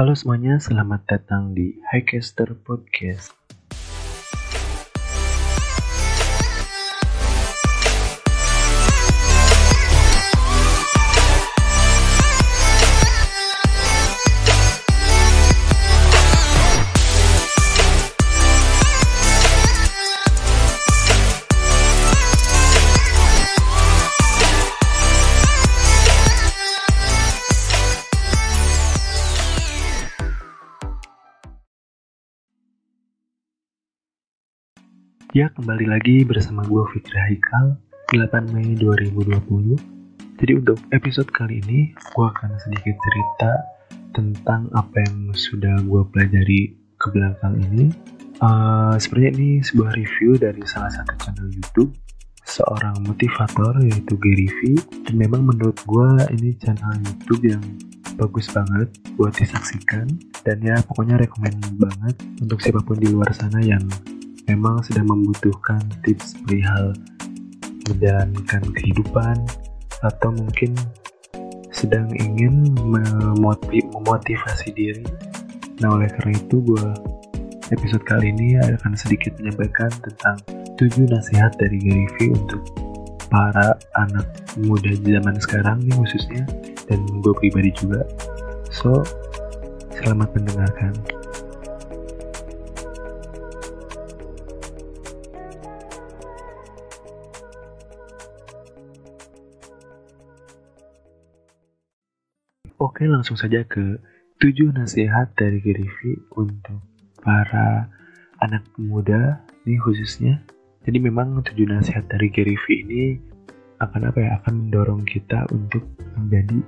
Halo semuanya, selamat datang di Highcaster Podcast. Ya, kembali lagi bersama gue Fikri Haikal, 8 Mei 2020. Jadi untuk episode kali ini, gue akan sedikit cerita tentang apa yang sudah gue pelajari ke belakang ini. Uh, sebenarnya ini sebuah review dari salah satu channel YouTube seorang motivator yaitu Gary V dan memang menurut gue ini channel YouTube yang bagus banget buat disaksikan dan ya pokoknya rekomend banget untuk siapa pun di luar sana yang memang sedang membutuhkan tips perihal menjalankan kehidupan atau mungkin sedang ingin memotivasi diri. Nah oleh karena itu gue episode kali ini akan sedikit menyampaikan tentang 7 nasihat dari Gary V untuk para anak muda zaman sekarang nih khususnya dan gue pribadi juga. So, selamat mendengarkan. Oke, langsung saja ke 7 nasihat dari V untuk para anak muda ini khususnya. Jadi memang 7 nasihat dari V ini akan apa ya? Akan mendorong kita untuk menjadi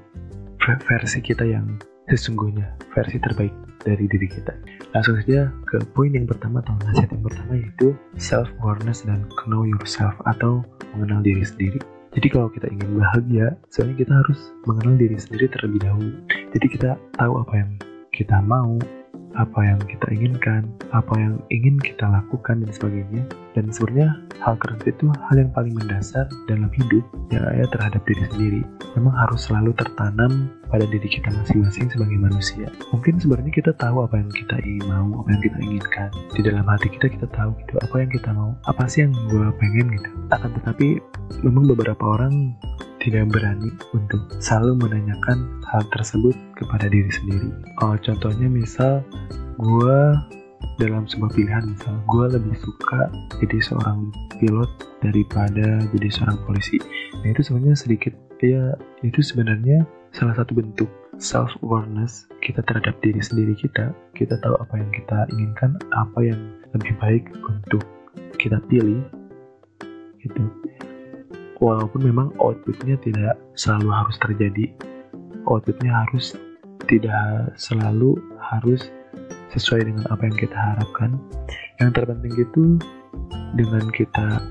versi kita yang sesungguhnya, versi terbaik dari diri kita. Langsung saja ke poin yang pertama atau nasihat yang pertama yaitu self awareness dan know yourself atau mengenal diri sendiri jadi kalau kita ingin bahagia, sebenarnya kita harus mengenal diri sendiri terlebih dahulu. Jadi kita tahu apa yang kita mau, apa yang kita inginkan, apa yang ingin kita lakukan dan sebagainya. Dan sebenarnya hal tersebut itu hal yang paling mendasar dalam hidup ya, ya terhadap diri sendiri. Memang harus selalu tertanam pada diri kita masing-masing sebagai manusia. Mungkin sebenarnya kita tahu apa yang kita ingin mau, apa yang kita inginkan. Di dalam hati kita kita tahu gitu apa yang kita mau, apa sih yang gue pengen gitu. Akan tetapi memang beberapa orang tidak berani untuk selalu menanyakan hal tersebut kepada diri sendiri. Oh, contohnya misal gue dalam sebuah pilihan misal gue lebih suka jadi seorang pilot daripada jadi seorang polisi. Nah itu sebenarnya sedikit ya itu sebenarnya salah satu bentuk self awareness kita terhadap diri sendiri kita. Kita tahu apa yang kita inginkan, apa yang lebih baik untuk kita pilih gitu walaupun memang outputnya tidak selalu harus terjadi. Outputnya harus tidak selalu harus sesuai dengan apa yang kita harapkan. Yang terpenting itu dengan kita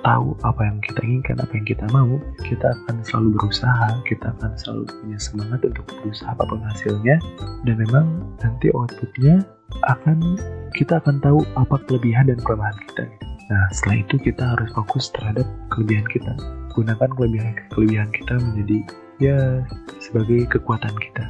tahu apa yang kita inginkan, apa yang kita mau, kita akan selalu berusaha, kita akan selalu punya semangat untuk berusaha apa pun hasilnya, dan memang nanti outputnya akan kita akan tahu apa kelebihan dan kelemahan kita. Nah, setelah itu kita harus fokus terhadap kelebihan kita. Gunakan kelebihan kelebihan kita menjadi ya sebagai kekuatan kita.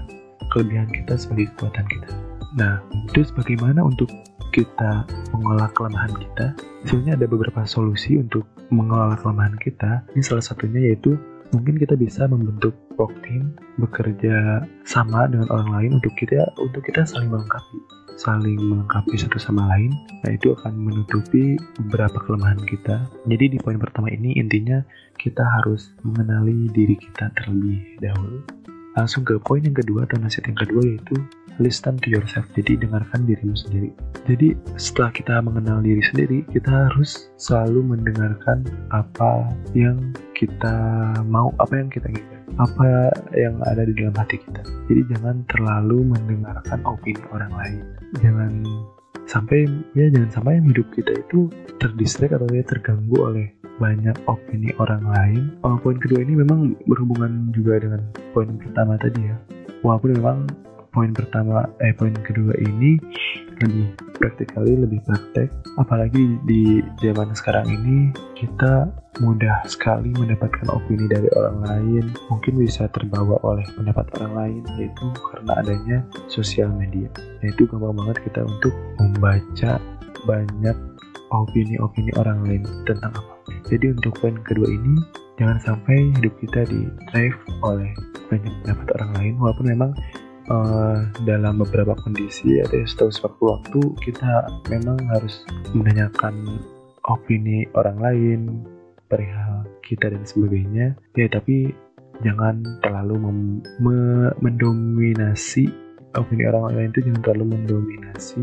Kelebihan kita sebagai kekuatan kita. Nah terus bagaimana untuk kita mengolah kelemahan kita? Sebenarnya ada beberapa solusi untuk mengelola kelemahan kita. Ini salah satunya yaitu mungkin kita bisa membentuk work team bekerja sama dengan orang lain untuk kita untuk kita saling melengkapi saling melengkapi satu sama lain, nah itu akan menutupi beberapa kelemahan kita. Jadi di poin pertama ini intinya kita harus mengenali diri kita terlebih dahulu. Langsung ke poin yang kedua atau nasihat yang kedua yaitu listen to yourself. Jadi dengarkan dirimu sendiri. Jadi setelah kita mengenal diri sendiri, kita harus selalu mendengarkan apa yang kita mau, apa yang kita inginkan apa yang ada di dalam hati kita. Jadi jangan terlalu mendengarkan opini orang lain. Jangan sampai ya jangan sampai hidup kita itu terdistract atau ya terganggu oleh banyak opini orang lain. Oh, poin kedua ini memang berhubungan juga dengan poin pertama tadi ya. Walaupun memang poin pertama eh poin kedua ini lebih praktikali lebih praktek. Apalagi di zaman sekarang ini kita mudah sekali mendapatkan opini dari orang lain. Mungkin bisa terbawa oleh pendapat orang lain yaitu karena adanya sosial media. Nah itu gampang banget kita untuk membaca banyak opini-opini orang lain tentang apa. Jadi untuk poin kedua ini jangan sampai hidup kita di drive oleh banyak pendapat orang lain walaupun memang uh, dalam beberapa kondisi ada setahu sewaktu waktu kita memang harus menanyakan opini orang lain perihal kita dan sebagainya. Ya tapi jangan terlalu mendominasi opini orang lain itu jangan terlalu mendominasi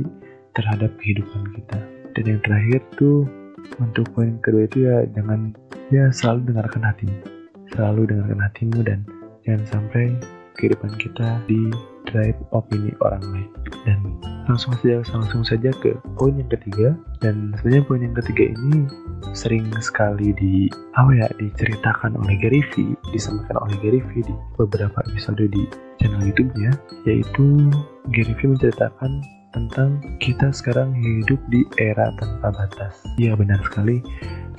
terhadap kehidupan kita. Dan yang terakhir tuh untuk poin kedua itu ya jangan ya selalu dengarkan hatimu. Selalu dengarkan hatimu dan jangan sampai kehidupan kita di drive opini orang lain dan langsung saja langsung saja ke poin yang ketiga dan sebenarnya poin yang ketiga ini sering sekali di apa ya diceritakan oleh Gary V disampaikan oleh Gary V di beberapa episode di channel YouTube-nya yaitu Gary V menceritakan tentang kita sekarang hidup di era tanpa batas. Iya benar sekali.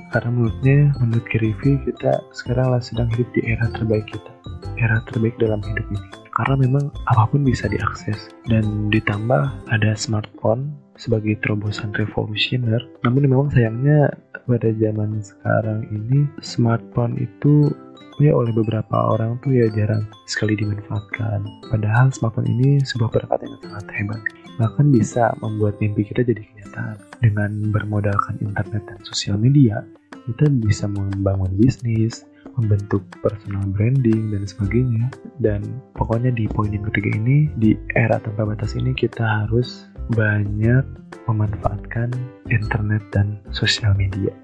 Karena menurutnya, menurut V, kita sekarang sedang hidup di era terbaik kita. Era terbaik dalam hidup ini. Karena memang apa pun bisa diakses. Dan ditambah ada smartphone sebagai terobosan revolusioner. Namun memang sayangnya pada zaman sekarang ini smartphone itu ya oleh beberapa orang tuh ya jarang sekali dimanfaatkan. Padahal smartphone ini sebuah perangkat yang sangat hebat. Bahkan bisa membuat mimpi kita jadi kenyataan. Dengan bermodalkan internet dan sosial media kita bisa membangun bisnis membentuk personal branding dan sebagainya. Dan pokoknya di poin yang ketiga ini di era tanpa batas ini kita harus banyak memanfaatkan internet dan sosial media.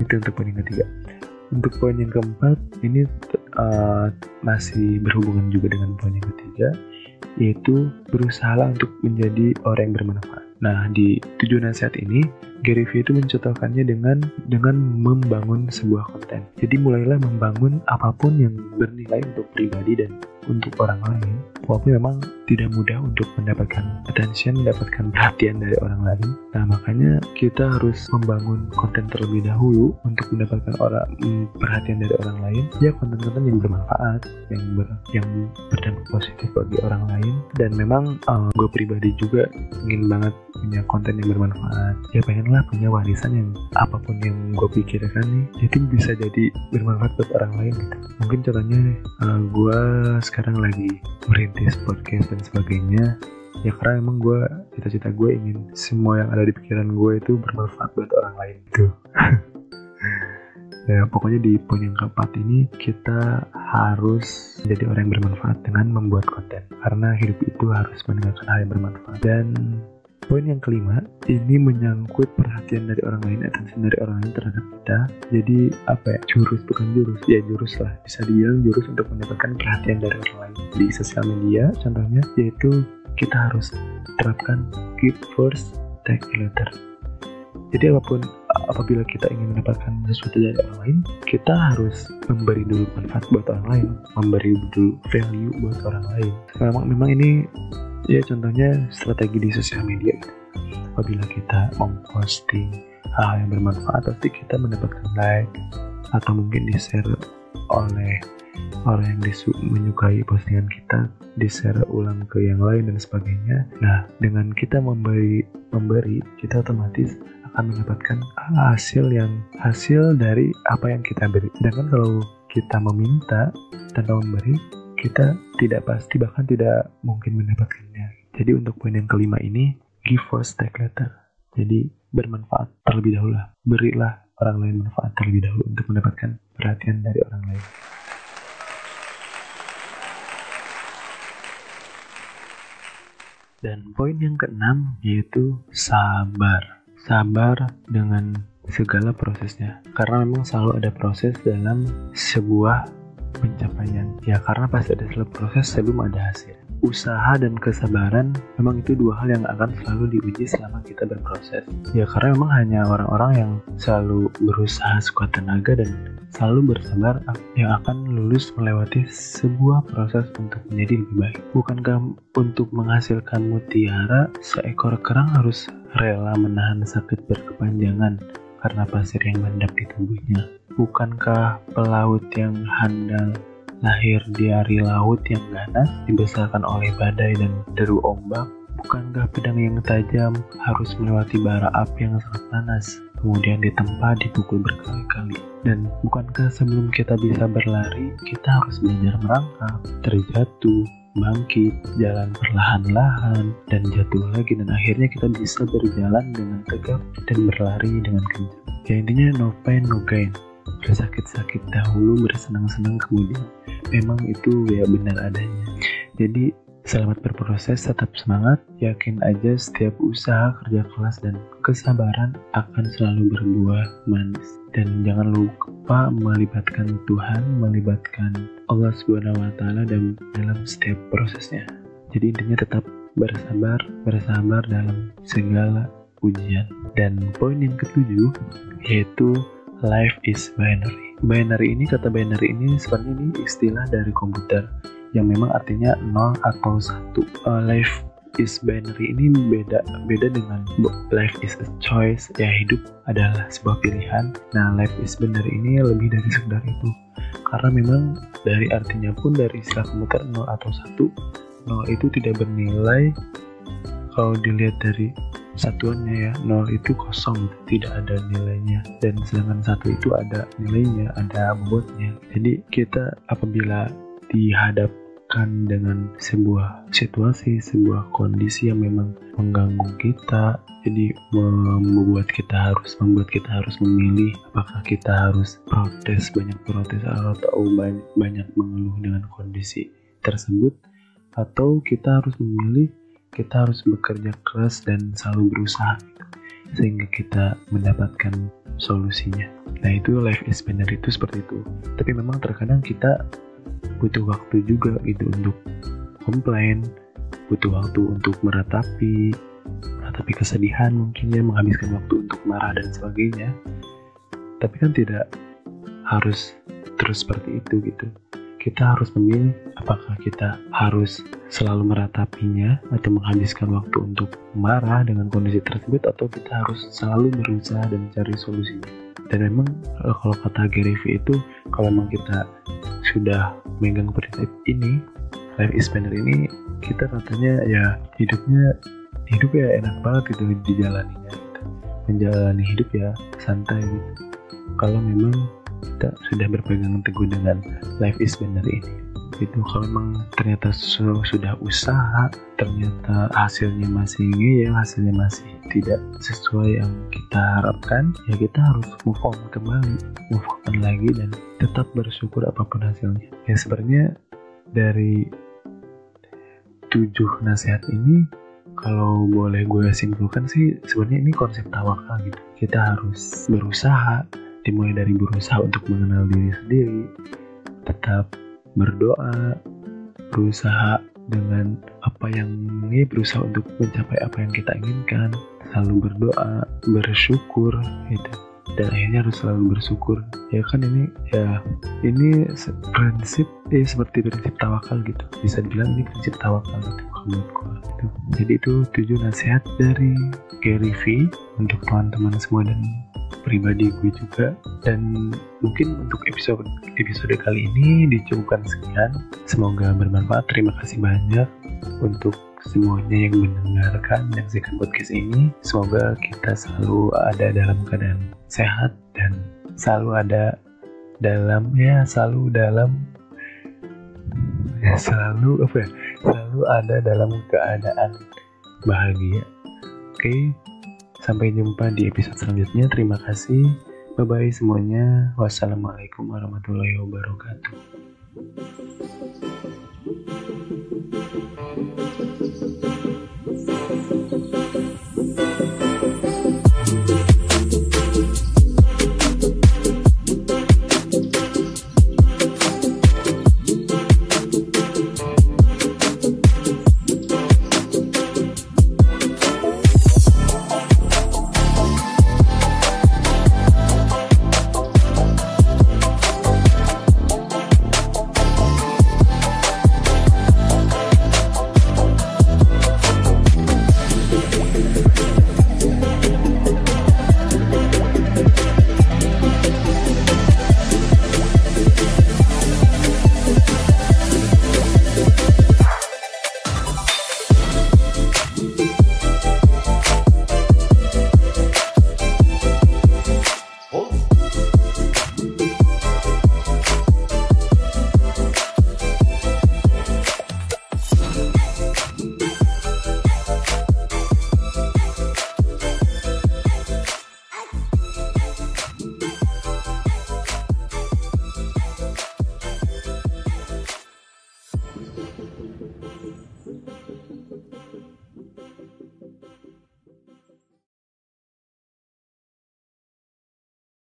Itu untuk poin yang ketiga untuk poin yang keempat ini uh, masih berhubungan juga dengan poin yang ketiga yaitu berusaha untuk menjadi orang yang bermanfaat. Nah, di tujuh nasihat ini, Gary Vee itu mencontohkannya dengan dengan membangun sebuah konten. Jadi mulailah membangun apa pun yang bernilai untuk pribadi dan untuk orang lain. Walaupun memang tidak mudah untuk mendapatkan attention, mendapatkan perhatian dari orang lain. Nah, makanya kita harus membangun konten terlebih dahulu untuk mendapatkan orang mm, perhatian dari orang lain. Ya, konten-konten yang bermanfaat, yang ber, yang berdampak positif bagi orang lain. Dan memang uh, gue pribadi juga ingin banget punya konten yang bermanfaat ya pengenlah punya warisan yang apa pun yang gue pikirkan nih itu bisa jadi bermanfaat buat orang lain gitu. Mungkin contohnya uh, gue sekarang lagi merintis podcast dan sebagainya. Ya karena emang gue cita-cita gue ingin semua yang ada di pikiran gue itu bermanfaat buat orang lain gitu. Ya pokoknya di poin yang keempat ini kita harus menjadi orang yang bermanfaat dengan membuat konten. Karena hidup itu harus mendengarkan hal yang bermanfaat. Dan Poin yang kelima, ini menyangkut perhatian dari orang lain, attention dari orang lain terhadap kita. Jadi apa ya, jurus bukan jurus, ya jurus lah. Bisa dibilang jurus untuk mendapatkan perhatian dari orang lain di sosial media. Contohnya yaitu kita harus terapkan give first, take later. Jadi apa pun apabila kita ingin mendapatkan sesuatu dari orang lain, kita harus memberi dulu manfaat buat orang lain, memberi dulu value buat orang lain. Memang memang ini ya contohnya strategi di sosial media. Apabila kita memposting hal yang bermanfaat pasti kita mendapatkan like atau mungkin di share oleh orang yang disu menyukai postingan kita di share ulang ke yang lain dan sebagainya. Nah dengan kita memberi memberi kita otomatis akan mendapatkan hasil yang hasil dari apa yang kita beri. Sedangkan kalau kita meminta tanpa memberi kita tidak pasti bahkan tidak mungkin mendapatkannya. Jadi untuk poin yang kelima ini, give first, take later. Jadi bermanfaat terlebih dahulu lah. Berilah orang lain manfaat terlebih dahulu untuk mendapatkan perhatian dari orang lain. Dan poin yang keenam yaitu sabar. Sabar dengan segala prosesnya. Karena memang selalu ada proses dalam sebuah pencapaian ya karena pasti ada selalu proses sebelum ada hasil usaha dan kesabaran memang itu dua hal yang akan selalu diuji selama kita berproses. Ya karena memang hanya orang-orang yang selalu berusaha sekuat tenaga dan selalu bersabar yang akan lulus melewati sebuah proses untuk menjadi lebih baik. Bukankah untuk menghasilkan mutiara, seekor kerang harus rela menahan sakit berkepanjangan karena pasir yang mengendap di tubuhnya? Bukankah pelaut yang handal lahir di hari laut yang ganas, dibesarkan oleh badai dan deru ombak, bukankah pedang yang tajam harus melewati bara api yang sangat panas, kemudian ditempa dipukul berkali-kali? Dan bukankah sebelum kita bisa berlari, kita harus belajar merangkak, terjatuh, bangkit, jalan perlahan-lahan, dan jatuh lagi, dan akhirnya kita bisa berjalan dengan tegap dan berlari dengan kencang. Ya intinya no pain no gain. Bersakit-sakit dahulu bersenang-senang kemudian memang itu ya benar adanya. Jadi selamat berproses tetap semangat yakin aja setiap usaha kerja keras dan kesabaran akan selalu berbuah manis dan jangan lupa melibatkan Tuhan melibatkan Allah Subhanahu wa taala dalam dalam setiap prosesnya. Jadi intinya tetap bersabar bersabar dalam segala ujian. Dan poin yang ketujuh yaitu life is binary. Binary ini kata binary ini sebenarnya ini istilah dari komputer yang memang artinya 0 atau 1 uh, life is binary ini beda beda dengan life is a choice. Ya hidup adalah sebuah pilihan. Nah life is binary ini lebih dari sekedar itu. Karena memang dari artinya pun dari istilah komputer 0 atau 1 0 itu tidak bernilai. Kalau dilihat dari satuannya ya nol itu kosong tidak ada nilainya. Dan sedangkan satu itu ada nilainya ada bobotnya. Jadi kita apabila dihadapkan dengan sebuah situasi sebuah kondisi yang memang mengganggu kita jadi membuat kita harus membuat kita harus memilih apakah kita harus protes banyak protes atau banyak, banyak mengeluh dengan kondisi tersebut atau kita harus memilih kita harus bekerja keras dan selalu berusaha gitu, sehingga kita mendapatkan solusinya. Nah itu life is benar itu seperti itu. Tapi memang terkadang kita butuh waktu juga gitu untuk komplain, butuh waktu untuk meratapi, meratapi kesedihan mungkin ya menghabiskan waktu untuk marah dan sebagainya. Tapi kan tidak harus terus seperti itu gitu kita harus memilih apakah kita harus selalu meratapinya atau menghabiskan waktu untuk marah dengan kondisi tersebut atau kita harus selalu berusaha dan cari solusinya dan memang eh, kalau kata Gary V itu kalau memang kita sudah megang prinsip ini life is better ini kita katanya ya hidupnya hidup ya enak banget gitu dijalaninya gitu. menjalani hidup ya santai gitu kalau memang kita sudah berpegang teguh dengan life is benar ini. Itu kalau memang ternyata sudah usaha ternyata hasilnya masih ya hasilnya masih tidak sesuai yang kita harapkan ya kita harus move on kembali move on lagi dan tetap bersyukur apa pun hasilnya. Ya sebenarnya dari tujuh nasihat ini kalau boleh gue simpulkan sih sebenarnya ini konsep tawakal gitu. Kita harus berusaha dimulai dari berusaha untuk mengenal diri sendiri, tetap berdoa, berusaha dengan apa yang ini berusaha untuk mencapai apa yang kita inginkan, selalu berdoa, bersyukur gitu. Dan akhirnya harus selalu bersyukur. Ya kan ini ya ini prinsip eh seperti prinsip tawakal gitu. Bisa dibilang ini prinsip tawakal gitu gitu. Jadi itu tujuh nasihat dari Gary V untuk teman-teman semua dan pribadi gue juga. Dan mungkin untuk episode episode kali ini dicukupkan sekian. Semoga bermanfaat. Terima kasih banyak untuk semuanya yang mendengarkan menyaksikan podcast ini. Semoga kita selalu ada dalam keadaan sehat dan selalu ada dalam ya selalu dalam ya selalu apa ya selalu ada dalam keadaan bahagia. Oke? okay? Sampai jumpa di episode selanjutnya. Terima kasih. Bye bye semuanya. Wassalamualaikum warahmatullahi wabarakatuh.